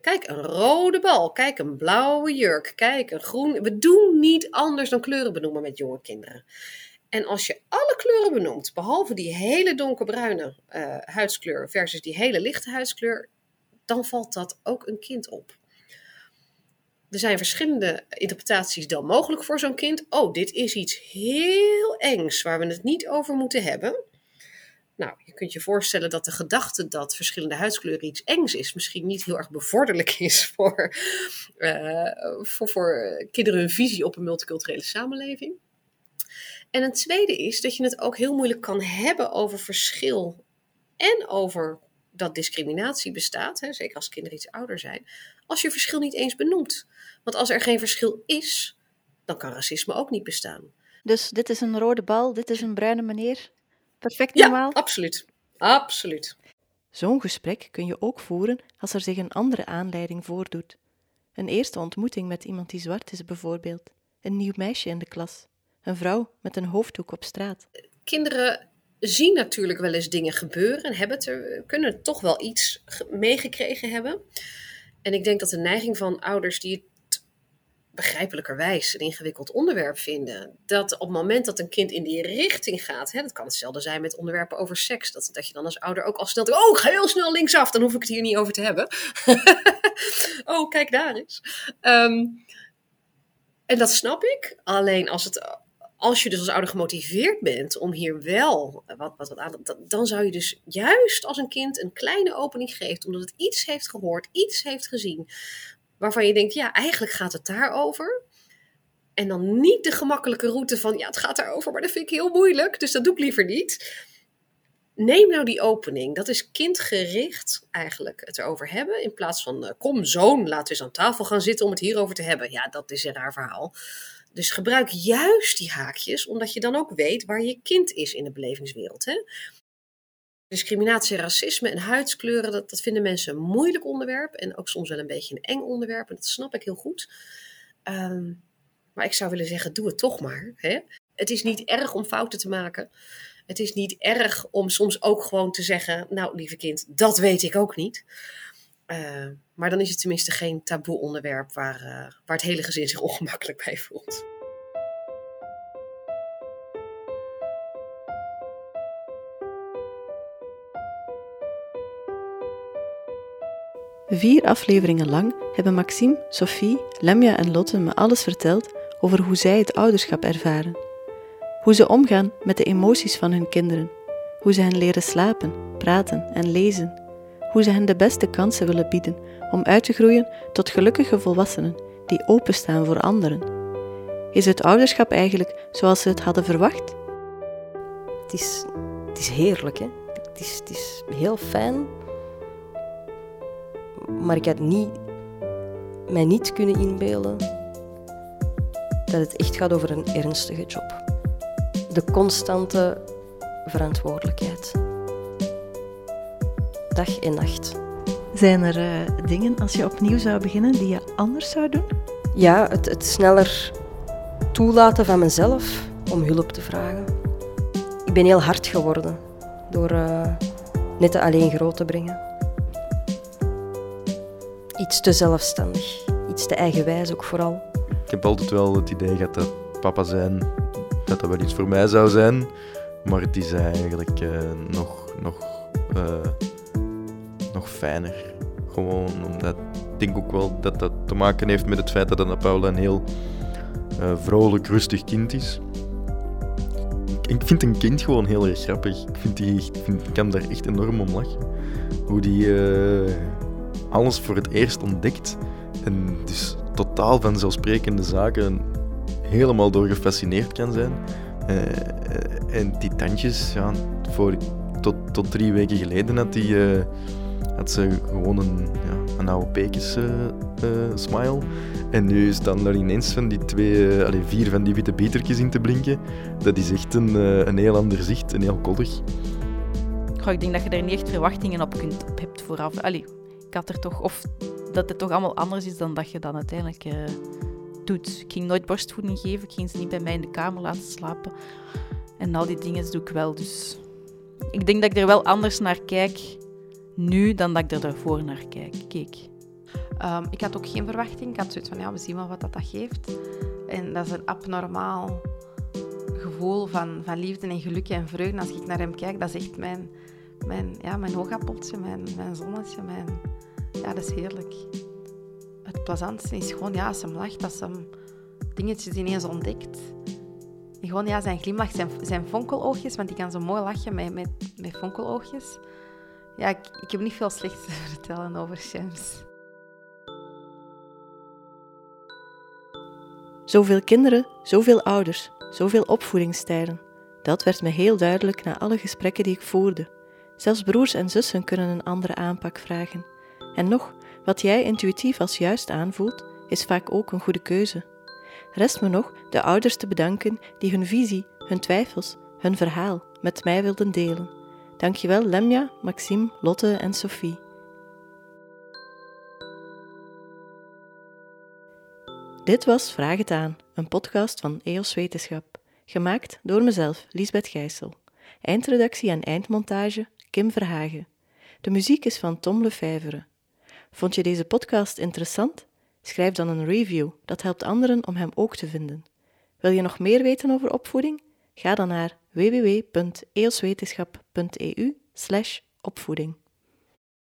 Kijk, een rode bal. Kijk, een blauwe jurk. Kijk, een groen. We doen niet anders dan kleuren benoemen met jonge kinderen. En als je alle kleuren benoemt, behalve die hele donkerbruine uh, huidskleur versus die hele lichte huidskleur, dan valt dat ook een kind op. Er zijn verschillende interpretaties dan mogelijk voor zo'n kind. Oh, dit is iets heel engs waar we het niet over moeten hebben. Nou, je kunt je voorstellen dat de gedachte dat verschillende huidskleuren iets engs is, misschien niet heel erg bevorderlijk is voor, uh, voor, voor kinderen hun visie op een multiculturele samenleving. En een tweede is dat je het ook heel moeilijk kan hebben over verschil en over dat discriminatie bestaat, hè, zeker als kinderen iets ouder zijn, als je verschil niet eens benoemt. Want als er geen verschil is, dan kan racisme ook niet bestaan. Dus dit is een rode bal, dit is een bruine meneer. Perfect Ja, normaal. absoluut. Absoluut. Zo'n gesprek kun je ook voeren als er zich een andere aanleiding voordoet. Een eerste ontmoeting met iemand die zwart is bijvoorbeeld. Een nieuw meisje in de klas. Een vrouw met een hoofddoek op straat. Kinderen zien natuurlijk wel eens dingen gebeuren en hebben er, kunnen toch wel iets ge- meegekregen hebben. En ik denk dat de neiging van ouders die het begrijpelijkerwijs een ingewikkeld onderwerp vinden, dat op het moment dat een kind in die richting gaat, hè, dat kan hetzelfde zijn met onderwerpen over seks, dat, dat je dan als ouder ook al snel oh, ik ga heel snel linksaf, dan hoef ik het hier niet over te hebben. oh, kijk daar eens. Ehm, en dat snap ik. Alleen als, het, als je dus als ouder gemotiveerd bent om hier wel wat, wat, wat aan dan- dan zou je dus juist als een kind een kleine opening geeft, omdat het iets heeft gehoord, iets heeft gezien, waarvan je denkt, ja, eigenlijk gaat het daarover. En dan niet de gemakkelijke route van, ja, het gaat daarover, maar dat vind ik heel moeilijk, dus dat doe ik liever niet. Neem nou die opening. Dat is kindgericht eigenlijk het erover hebben. In plaats van, eh, kom zoon, laten we eens aan tafel gaan zitten om het hierover te hebben. Ja, dat is een raar verhaal. Dus gebruik juist die haakjes, omdat je dan ook weet waar je kind is in de belevingswereld. Hè? Discriminatie, racisme en huidskleuren, dat, dat vinden mensen een moeilijk onderwerp. En ook soms wel een beetje een eng onderwerp. En dat snap ik heel goed. Ehm, maar ik zou willen zeggen, doe het toch maar. Hè? Het is niet erg om fouten te maken. Het is niet erg om soms ook gewoon te zeggen: Nou, lieve kind, dat weet ik ook niet. Eh, maar dan is het tenminste geen taboe onderwerp waar, eh, waar het hele gezin zich ongemakkelijk bij voelt. Vier afleveringen lang hebben Maxime, Sophie, Lemja en Lotte me alles verteld over hoe zij het ouderschap ervaren. Hoe ze omgaan met de emoties van hun kinderen. Hoe ze hen leren slapen, praten en lezen. Hoe ze hen de beste kansen willen bieden om uit te groeien tot gelukkige volwassenen die openstaan voor anderen. Is het ouderschap eigenlijk zoals ze het hadden verwacht? Het is, het is heerlijk, hè. Het is, het is heel fijn. Maar ik had niet, mij niet kunnen inbeelden dat het echt gaat over een ernstige job. De constante verantwoordelijkheid. Dag en nacht. Zijn er eh, dingen als je opnieuw zou beginnen die je anders zou doen? Ja, het, het sneller toelaten van mezelf om hulp te vragen. Ik ben heel hard geworden door eh, net alleen groot te brengen. Iets te zelfstandig, iets te eigenwijs ook vooral. Ik heb altijd wel het idee gehad dat papa zijn, dat dat wel iets voor mij zou zijn. Maar het is eigenlijk eh, nog, nog, eh, nog fijner. Gewoon omdat ik denk ook wel dat dat te maken heeft met het feit dat Anna Paula een heel eh, vrolijk, rustig kind is. Ik vind een kind gewoon heel erg grappig. Ik, vind die, ik, ik kan daar echt enorm om lachen. Hoe die eh, alles voor het eerst ontdekt. En dus totaal vanzelfsprekende zaken helemaal door gefascineerd kan zijn. Eh, en die tandjes, ja, voor, tot, tot drie weken geleden had, die, had ze gewoon een, ja, een oude peekjes eh, eh, smile. En nu staan er ineens van die twee, eh, allee, vier van die witte bietertjes in te blinken. Dat is echt een, een heel ander zicht, een heel koddig. Goh, ik denk dat je er niet echt verwachtingen op, kunt, op hebt vooraf. Allee, ik had er toch... Of dat het toch allemaal anders is dan dat je dan uiteindelijk doet. Ik ging nooit borstvoeding geven. Ik ging ze niet bij mij in de kamer laten slapen. En al die dingen doe ik wel. Dus ik denk dat ik er wel anders naar kijk nu dan dat ik er daarvoor naar kijk, keek. Ehm, ik had ook geen verwachting. Ik had zoiets van, ja, we zien wel wat dat, dat geeft. En dat is een abnormaal gevoel van, van liefde en geluk en vreugde. Als ik naar hem kijk, dat is echt mijn, mijn, ja, mijn oogappeltje, mijn, mijn zonnetje. Mijn... Ja, dat is heerlijk. Het plezantste is gewoon, ja, als hem lacht, als hem dingetjes ineens ontdekt. En gewoon, ja, zijn glimlach, zijn, zijn fonkeloogjes, want die kan zo mooi lachen met, met, met fonkeloogjes. Ja, ik, heb niet veel slechts te vertellen over Shams. Zoveel kinderen, zoveel ouders, zoveel opvoedingsstijlen. Dat werd me heel duidelijk na alle gesprekken die ik voerde. Zelfs broers en zussen kunnen een andere aanpak vragen. En nog, wat jij intuïtief als juist aanvoelt, is vaak ook een goede keuze. Rest me nog de ouders te bedanken die hun visie, hun twijfels, hun verhaal met mij wilden delen. Dankjewel Lemja, Maxime, Lotte en Sophie. Dit was Vraag het aan, een podcast van EOS Wetenschap. Gemaakt door mezelf, Liesbeth Gijssel. Eindredactie en eindmontage, Kim Verhagen. De muziek is van Tom Lefevre. Vond je deze podcast interessant? Schrijf dan een review, dat helpt anderen om hem ook te vinden. Wil je nog meer weten over opvoeding? Ga dan naar www.eoswetenschap.eu opvoeding.